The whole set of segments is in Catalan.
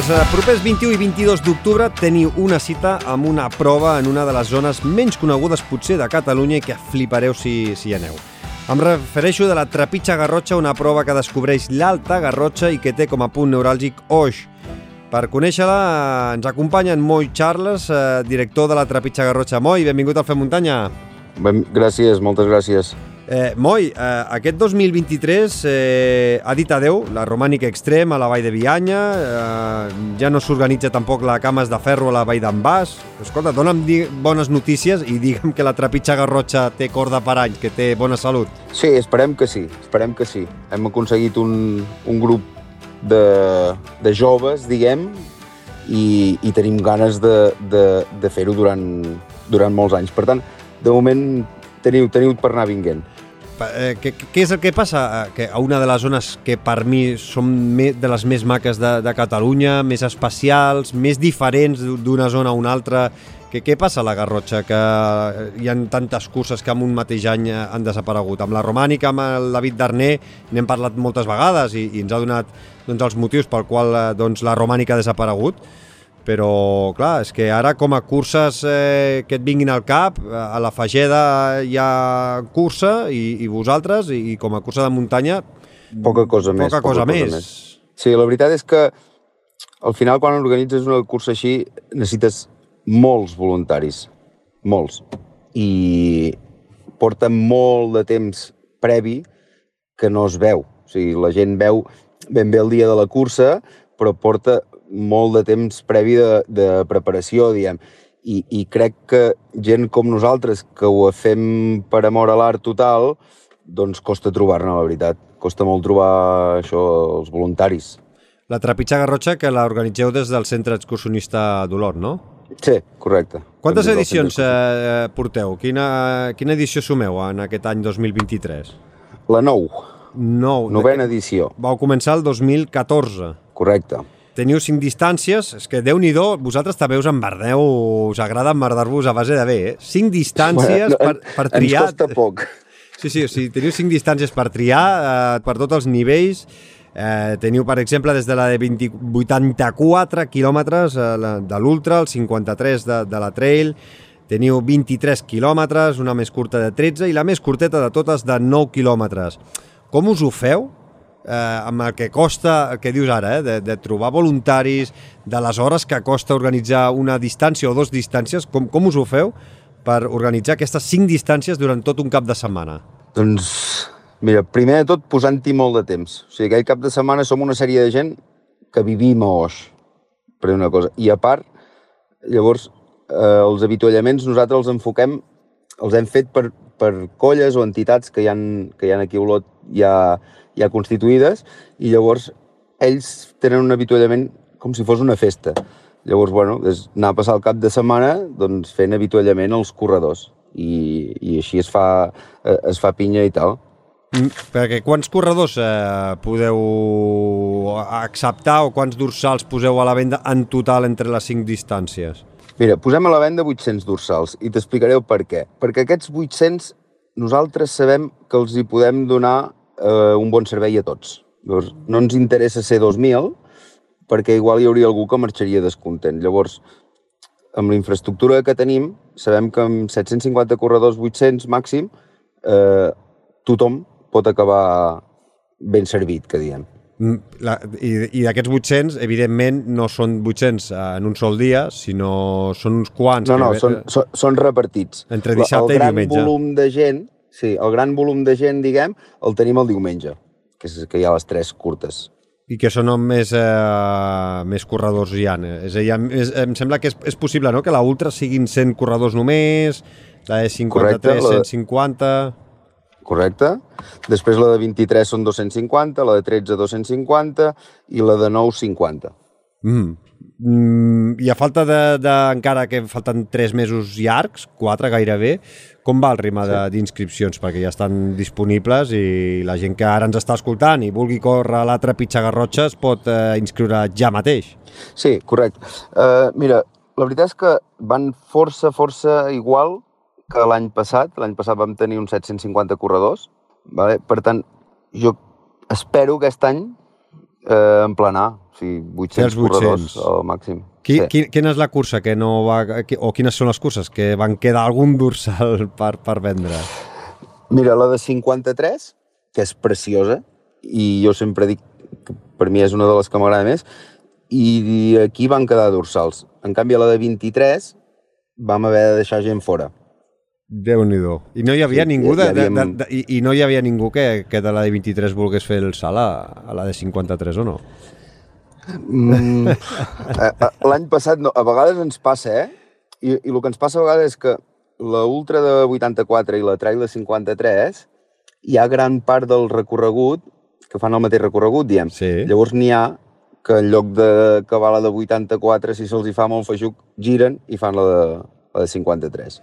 Els eh, propers 21 i 22 d'octubre teniu una cita amb una prova en una de les zones menys conegudes potser de Catalunya i que flipareu si, si hi aneu. Em refereixo de la Trepitja Garrotxa, una prova que descobreix l'Alta Garrotxa i que té com a punt neuràlgic Oix. Per conèixer-la eh, ens acompanya en Moi Charles, eh, director de la Trepitja Garrotxa. Moi, benvingut al Fem Muntanya. Ben, gràcies, moltes gràcies. Eh, Moi, eh, aquest 2023 eh, ha dit adeu la Romànica Extrem a la Vall de Bianya, eh, ja no s'organitza tampoc la Cames de Ferro a la Vall d'en Bas. Escolta, dona'm bones notícies i digue'm que la Trepitja Garrotxa té corda per anys, que té bona salut. Sí, esperem que sí, esperem que sí. Hem aconseguit un, un grup de, de joves, diguem, i, i tenim ganes de, de, de fer-ho durant, durant molts anys. Per tant, de moment teniu, teniu per anar vinguent. Eh, què, és el que passa? Eh, Que a una de les zones que per mi són de les més maques de, de Catalunya, més especials, més diferents d'u- d'una zona a una altra, què, què passa a la Garrotxa? Que eh, hi ha tantes curses que en un mateix any eh, han desaparegut. Amb la Romànica, amb el David Darner, n'hem parlat moltes vegades i, i ens ha donat doncs, els motius pel qual doncs, la Romànica ha desaparegut, però clar, és que ara com a curses eh, que et vinguin al cap, a la Fageda hi ha cursa i, i vosaltres, i, i com a cursa de muntanya Poca cosa més. poca cosa, més. Sí, la veritat és que al final quan organitzes una cursa així necessites molts voluntaris, molts. I porta molt de temps previ que no es veu. O sigui, la gent veu ben bé el dia de la cursa, però porta molt de temps previ de, de preparació, diguem. I, I crec que gent com nosaltres, que ho fem per amor a l'art total, doncs costa trobar-ne, la veritat. Costa molt trobar això, els voluntaris. La Trepitja Garrotxa que la organitzeu des del Centre Excursionista d'Olot, no? Sí, correcte. Quantes edicions eh, porteu? Quina, quina edició sumeu en aquest any 2023? La 9, Nou. novena edició, Vau començar el 2014. correcte. Teniu cinc distàncies, és que déu nhi vosaltres també us emmerdeu, us agrada emmerdar-vos a base de bé, eh? Cinc distàncies Bueno, per, per triar... Ens costa poc. Sí, sí, o sigui, teniu cinc distàncies per triar, eh, per tots els nivells. Eh, teniu, per exemple, des de la de 20, 84 quilòmetres eh, la, de l'Ultra, el 53 de, de la Trail, teniu 23 quilòmetres, una més curta de 13 i la més curteta de totes de 9 quilòmetres. Com us ho feu? Eh, amb el que costa, el que dius ara, eh, de, de trobar voluntaris, de les hores que costa organitzar una distància o dues distàncies, com, com us ho feu per organitzar aquestes cinc distàncies durant tot un cap de setmana? Doncs, mira, primer de tot posant-hi molt de temps. O sigui, aquell cap de setmana som una sèrie de gent que vivim a Oix, per una cosa. I a part, llavors, eh, els avituallaments nosaltres els enfoquem, els hem fet per, per colles o entitats que hi han, que hi aquí a Olot ja, ja constituïdes, i llavors ells tenen un avituallament com si fos una festa. Llavors, bueno, és anar a passar el cap de setmana doncs, fent avituallament als corredors i, i així es fa, eh, es fa pinya i tal. Mm, Perquè quants corredors eh, podeu acceptar o quants dorsals poseu a la venda en total entre les cinc distàncies? Mira, posem a la venda 800 dorsals i t'explicaré el per què. Perquè aquests 800 nosaltres sabem que els hi podem donar eh, un bon servei a tots. Llavors, no ens interessa ser 2.000 perquè igual hi hauria algú que marxaria descontent. Llavors, amb la infraestructura que tenim, sabem que amb 750 corredors 800 màxim, eh, tothom pot acabar ben servit, que diem. Mm, La, I i d'aquests 800, evidentment, no són 800 en un sol dia, sinó són uns quants. No, no, que- són, són, són repartits. Entre dissabte i el gran diumenge. volum de gent, sí, el gran volum de gent, diguem, el tenim el diumenge, que, és, que hi ha les tres curtes. I que són on més, eh, més corredors hi ha. És a dir, és, em sembla que és, és possible no? que la Ultra siguin 100 corredors només, la de 53, Correcte, la- 150... Correcte? Després la de 23 són 250, la de 13 250 i la de 9 50. Mm. Mm, I a falta de, de, encara que falten 3 mesos llargs, 4 gairebé, com va el ritme de- d'inscripcions? Perquè ja estan disponibles i la gent que ara ens està escoltant i vulgui córrer a la Trepitja Garrotxa es pot eh, inscriure ja mateix. Sí, correcte. Uh, mira, la veritat és que van força, força igual que l'any passat. L'any passat vam tenir uns 750 corredors. Vale? Per tant, jo espero aquest any Eh, en planar, o sigui, 800, Fer els 800. corredors al màxim. Qui, sí. qui, quina és la cursa que no va... qui- O quines són les curses que van quedar algun dorsal per, per vendre? Mira, la de 53, que és preciosa, i jo sempre dic que per mi és una de les que m'agrada més, i aquí van quedar dorsals. En canvi, a la de 23 vam haver de deixar gent fora. déu nhi I no hi havia Sí, ningú de, hi de, havíem- de, de, i, i no hi havia ningú que, que de la de 23 volgués fer el salt a, a la de 53 o no? Mm, eh, eh, L'any passat, no, a vegades ens passa, eh? I, I el que ens passa a vegades és que la Ultra de 84 i la Trail de 53 hi ha gran part del recorregut que fan el mateix recorregut, diem. Sí. Llavors n'hi ha que en lloc d'acabar la de 84, si se'ls hi fa molt feixuc, giren i fan la de, la de 53.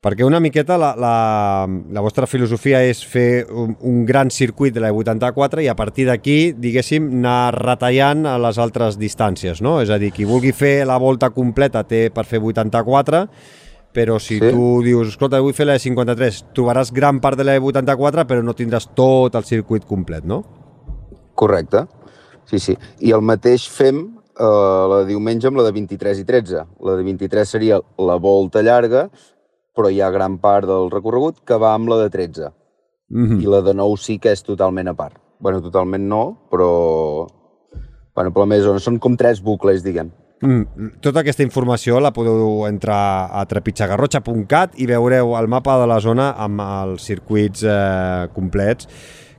Perquè una miqueta la, la, la vostra filosofia és fer un, un gran circuit de la 84 i a partir d'aquí, diguéssim, anar retallant a les altres distàncies, no? És a dir, qui vulgui fer la volta completa té per fer 84, però si Sí. tu dius, escolta, vull fer la de 53, trobaràs gran part de la de 84, però no tindràs tot el circuit complet, no? Correcte. Sí, sí. I el mateix fem eh, la de diumenge amb la de 23 i 13. La de 23 seria la volta llarga, però hi ha gran part del recorregut que va amb la de 13. Mm -hmm. I la de 9 sí que és totalment a part. bueno, totalment no, però... Bueno, però més o menys són com tres bucles, diguem. Mm, tota aquesta informació la podeu entrar a trepitjagarrotxa.cat i veureu el mapa de la zona amb els circuits eh, complets,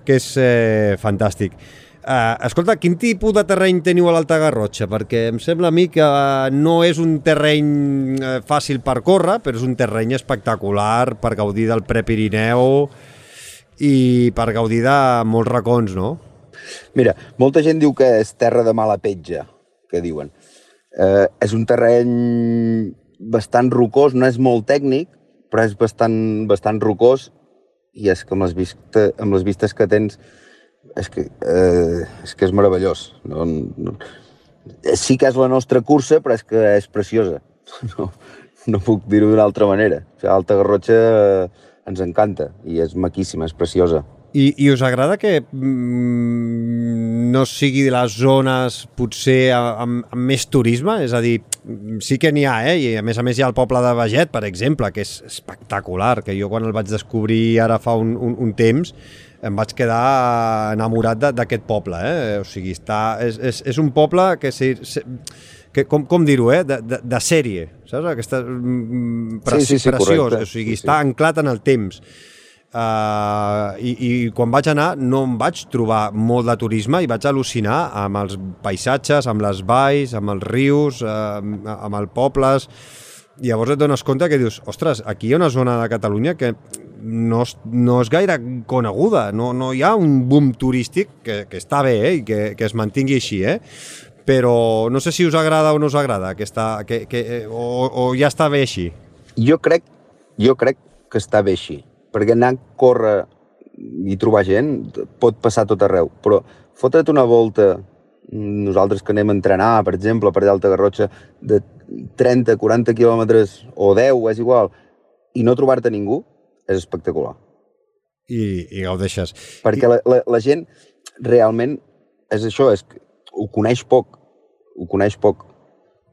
que és eh, fantàstic. Eh, escolta, quin tipus de terreny teniu a l'Alta Garrotxa? Perquè em sembla a mi que no és un terreny eh, fàcil per córrer, però és un terreny espectacular per gaudir del Prepirineu i per gaudir de molts racons, no? Mira, molta gent diu que és terra de mala petja, que diuen. Eh, és un terreny bastant rocós, no és molt tècnic, però és bastant, bastant rocós i és que amb les, vista, amb les vistes que tens és que, eh, és que és meravellós. No, no, sí que és la nostra cursa, però és que és preciosa. No, no puc dir-ho d'una altra manera. O sigui, Alta Garrotxa eh, ens encanta i és maquíssima, és preciosa. I, I us agrada que mm, no sigui de les zones potser amb, amb més turisme? És a dir, sí que n'hi ha, eh? I a més a més hi ha el poble de Veget, per exemple, que és espectacular, que jo quan el vaig descobrir ara fa un, un, un temps em vaig quedar enamorat d'aquest poble, eh? O sigui, està, és, és, és un poble que, si, si, que com, com dir-ho, eh? De, de, de sèrie, saps? Aquesta, mm, preci, Sí, sí, sí, preciós, correcte. o sigui, Sí, sí. està anclat en el temps. Uh, i, I quan vaig anar no em vaig trobar molt de turisme i vaig al·lucinar amb els paisatges, amb les valls, amb els rius, uh, amb els pobles... Llavors et dones compte que dius, ostres, aquí hi ha una zona de Catalunya que no és, no és gaire coneguda, no, no hi ha un boom turístic, que, que està bé eh, i que, que es mantingui així, eh? però no sé si us agrada o no us agrada, que està, que, que, o, o ja està bé així. Jo crec, jo crec que està bé així, perquè anar a córrer i trobar gent pot passar tot arreu, però fotre't una volta, nosaltres que anem a entrenar, per exemple, per allà a Alta Garrotxa, de 30, 40 quilòmetres o 10, és igual, i no trobar-te ningú, és espectacular. I, i gaudeixes. Perquè la, la, la gent realment és això, és, que ho coneix poc, ho coneix poc.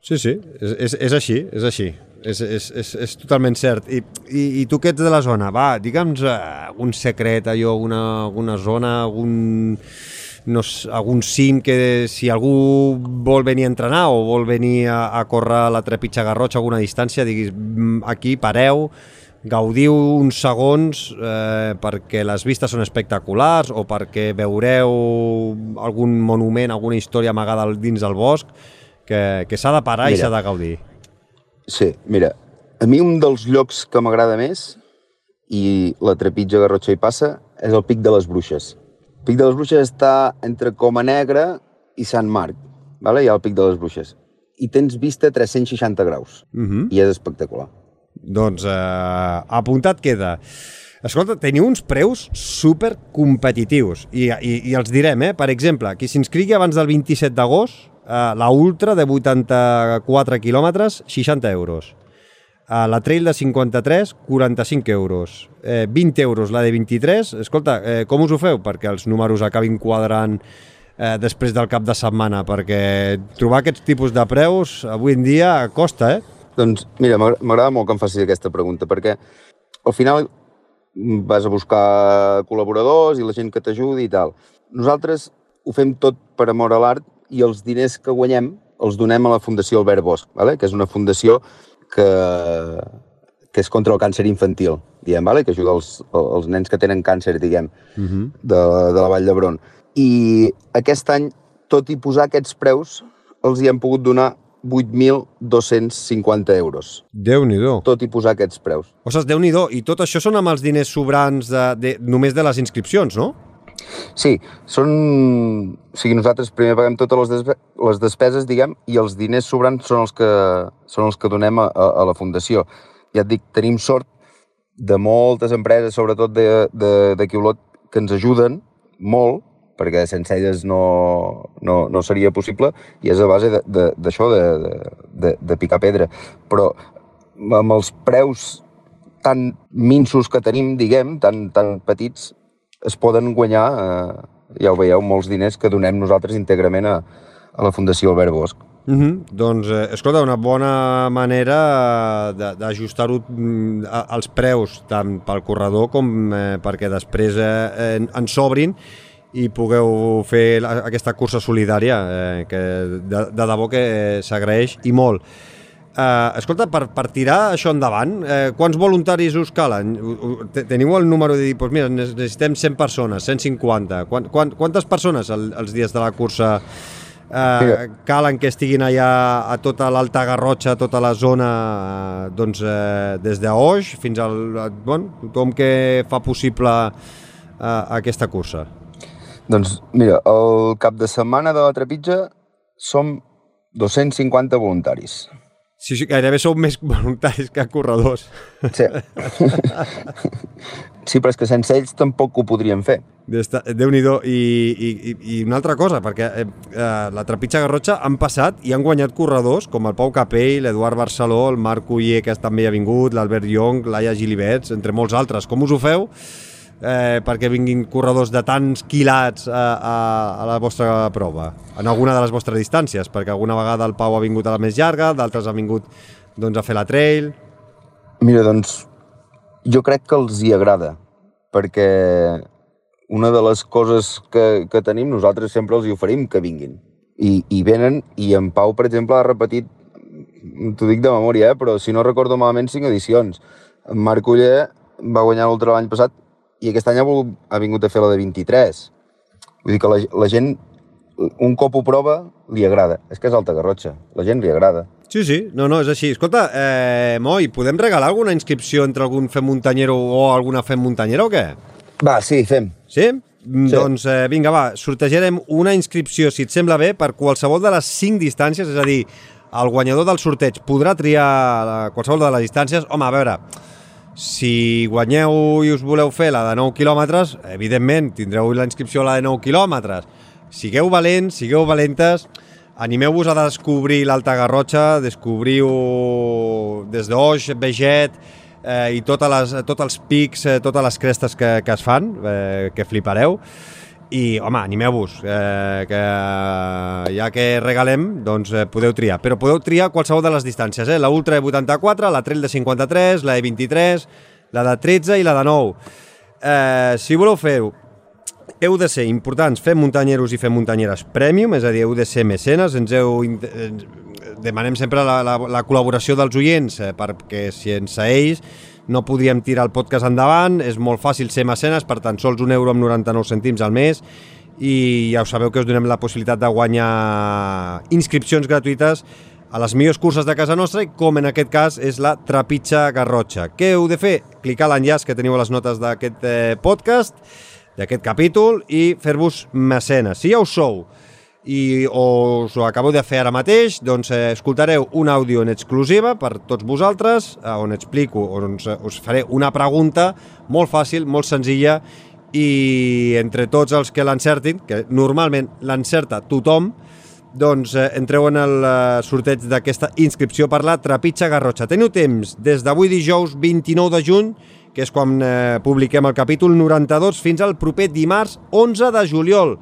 Sí, sí, és, és, és així, és així. És, és, és, és totalment cert. I, i, I tu que ets de la zona, va, digue'ns eh, algun secret, allò, alguna, alguna zona, algun, no, algun cim que si algú vol venir a entrenar o vol venir a, a córrer a la Trepitja Garrotxa a alguna distància, diguis, "Mm, aquí pareu, gaudiu uns segons eh, perquè les vistes són espectaculars o perquè veureu algun monument, alguna història amagada dins del bosc que, que s'ha de parar i Mira. s'ha de gaudir. Sí, mira, a mi un dels llocs que m'agrada més i la trepitja Garrotxa hi passa és el Pic de les Bruixes. El Pic de les Bruixes està entre Coma Negra i Sant Marc, vale? hi ha el Pic de les Bruixes. I tens vista a 360 graus, Uh -huh. i és espectacular. Doncs eh, apuntat queda. Escolta, teniu uns preus super competitius i, i, i els direm, eh? Per exemple, qui s'inscrigui abans del 27 d'agost, eh, la Ultra de 84 quilòmetres, 60 euros. Eh, la Trail de 53, 45 euros. Eh, 20 euros la de 23. Escolta, eh, com us ho feu? Perquè els números acabin quadrant eh, després del cap de setmana, perquè trobar aquests tipus de preus avui en dia costa, eh? Doncs mira, m'agrada molt que em facis aquesta pregunta, perquè al final vas a buscar col·laboradors i la gent que t'ajudi i tal. Nosaltres ho fem tot per amor a l'art i els diners que guanyem els donem a la Fundació Albert Bosch, vale? que és una fundació que, que és contra el càncer infantil, diguem, vale? que ajuda els, els nens que tenen càncer, diguem, uh -huh. de, de la Vall d'Hebron. I aquest any, tot i posar aquests preus, els hi hem pogut donar 8.250 euros. Déu-n'hi-do. Tot i posar aquests preus. Ostres, déu nhi I tot això són amb els diners sobrants de, de, només de les inscripcions, no? Sí, són... O sigui, nosaltres primer paguem totes les, despe... les despeses, diguem, i els diners sobrants són els que, són els que donem a, a, la Fundació. Ja et dic, tenim sort de moltes empreses, sobretot de, de, de Quiolot, que ens ajuden molt, perquè sense elles no, no, no seria possible, i és a base d'això, de, de, de, de, de picar pedra. Però amb els preus tan minsos que tenim, diguem, tan, tan petits, es poden guanyar, eh, ja ho veieu, molts diners que donem nosaltres íntegrament a, a la Fundació Albert Bosch. Mm -hmm. Doncs, eh, escolta, una bona manera d'ajustar-ho mm, als preus, tant pel corredor com eh, perquè després eh, en sobrin i pugueu fer aquesta cursa solidària eh, que de, de debò que s'agraeix i molt. Uh, escolta, per, per tirar això endavant, uh, quants voluntaris us calen? Teniu el número de dir, doncs mira, necessitem 100 persones, 150. Quant, quant, quantes persones el, els dies de la cursa uh, calen que estiguin allà a tota l'Alta Garrotxa, a tota la zona, uh, doncs, uh, des d'Oix fins al... Bon, tothom que fa possible uh, aquesta cursa? Doncs mira, el cap de setmana de la Trepitja som 250 voluntaris. Sí, sí, gairebé sou més voluntaris que corredors. Sí. sí, però és que sense ells tampoc ho podríem fer. Déu-n'hi-do. I, i, I una altra cosa, perquè eh, eh, la Trepitja Garrotxa han passat i han guanyat corredors com el Pau Capell, l'Eduard Barceló, el Marc Uller, que també ha vingut, l'Albert Young, l'Aia Gilibets, entre molts altres. Com us ho feu? Eh, perquè vinguin corredors de tants quilats a, a, a la vostra prova, en alguna de les vostres distàncies, perquè alguna vegada el Pau ha vingut a la més llarga, d'altres han vingut doncs, a fer la trail... Mira, doncs, jo crec que els hi agrada, perquè una de les coses que, que tenim, nosaltres sempre els hi oferim que vinguin. I, i venen, i en Pau, per exemple, ha repetit, t'ho dic de memòria, eh, però si no recordo malament, cinc edicions. En Marc Uller va guanyar l'ultra l'any passat i aquest any ha, ha vingut a fer la de 23. Vull dir que la, la gent, un cop ho prova, li agrada. És que és alta garrotxa, la gent li agrada. Sí, sí, no, no, és així. Escolta, eh, Moi, podem regalar alguna inscripció entre algun fem muntanyero o alguna fem muntanyera o què? Va, sí, fem. Sí? Sí. Doncs eh, vinga, va, sortejarem una inscripció, si et sembla bé, per qualsevol de les 5 distàncies, és a dir, el guanyador del sorteig podrà triar qualsevol de les distàncies. Home, a veure, si guanyeu i us voleu fer la de 9 quilòmetres, evidentment tindreu la inscripció a la de 9 quilòmetres. Sigueu valents, sigueu valentes, animeu-vos a descobrir l'Alta Garrotxa, descobriu des d'Oix, Veget eh, i totes les, tots els pics, eh, totes les crestes que, que es fan, eh, que flipareu i, home, animeu-vos, eh, que ja que regalem, doncs eh, podeu triar. Però podeu triar qualsevol de les distàncies, eh? La Ultra de 84, la Trail de 53, la de 23, la de 13 i la de 9. Eh, si voleu fer-ho, heu de ser importants, fem muntanyeros i fem muntanyeres premium, és a dir, heu de ser mecenes, ens heu... Demanem sempre la, la, la col·laboració dels oients, eh, perquè si ens ells no podíem tirar el podcast endavant, és molt fàcil ser mecenes per tan sols un euro amb 99 cèntims al mes i ja ho sabeu que us donem la possibilitat de guanyar inscripcions gratuïtes a les millors curses de casa nostra i com en aquest cas és la Trepitja Garrotxa. Què heu de fer? Clicar l'enllaç que teniu a les notes d'aquest eh, podcast, d'aquest capítol i fer-vos mecenes. Si ja ho sou, i us ho acabo de fer ara mateix, doncs eh, escoltareu un àudio en exclusiva per tots vosaltres, eh, on explico, on us, us faré una pregunta molt fàcil, molt senzilla, i entre tots els que l'encertin, que normalment l'encerta tothom, doncs eh, entreu en el eh, sorteig d'aquesta inscripció per la Trepitja Garrotxa. Teniu temps des d'avui dijous 29 de juny, que és quan eh, publiquem el capítol 92, fins al proper dimarts 11 de juliol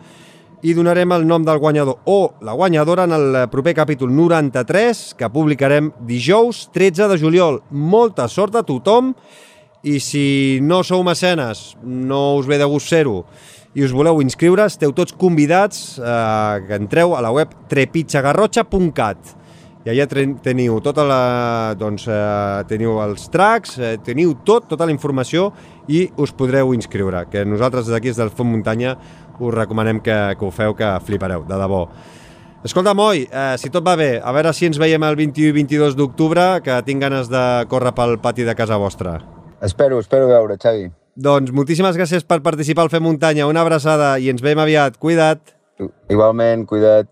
i donarem el nom del guanyador o la guanyadora en el proper capítol 93 que publicarem dijous 13 de juliol. Molta sort a tothom i si no sou mecenes, no us ve de gust ser-ho i us voleu inscriure, esteu tots convidats eh, que entreu a la web trepitjagarrotxa.cat i allà teniu tota la, doncs, eh, teniu els tracks, eh, teniu tot, tota la informació i us podreu inscriure, que nosaltres d'aquí des del Font Muntanya us recomanem que, que ho feu, que flipareu, de debò. Escolta, Moi, eh, si tot va bé, a veure si ens veiem el 21 i 22 d'octubre, que tinc ganes de córrer pel pati de casa vostra. Espero, espero veure, Xavi. Doncs moltíssimes gràcies per participar al Fer Muntanya. Una abraçada i ens veiem aviat. Cuida't. Igualment, cuida't.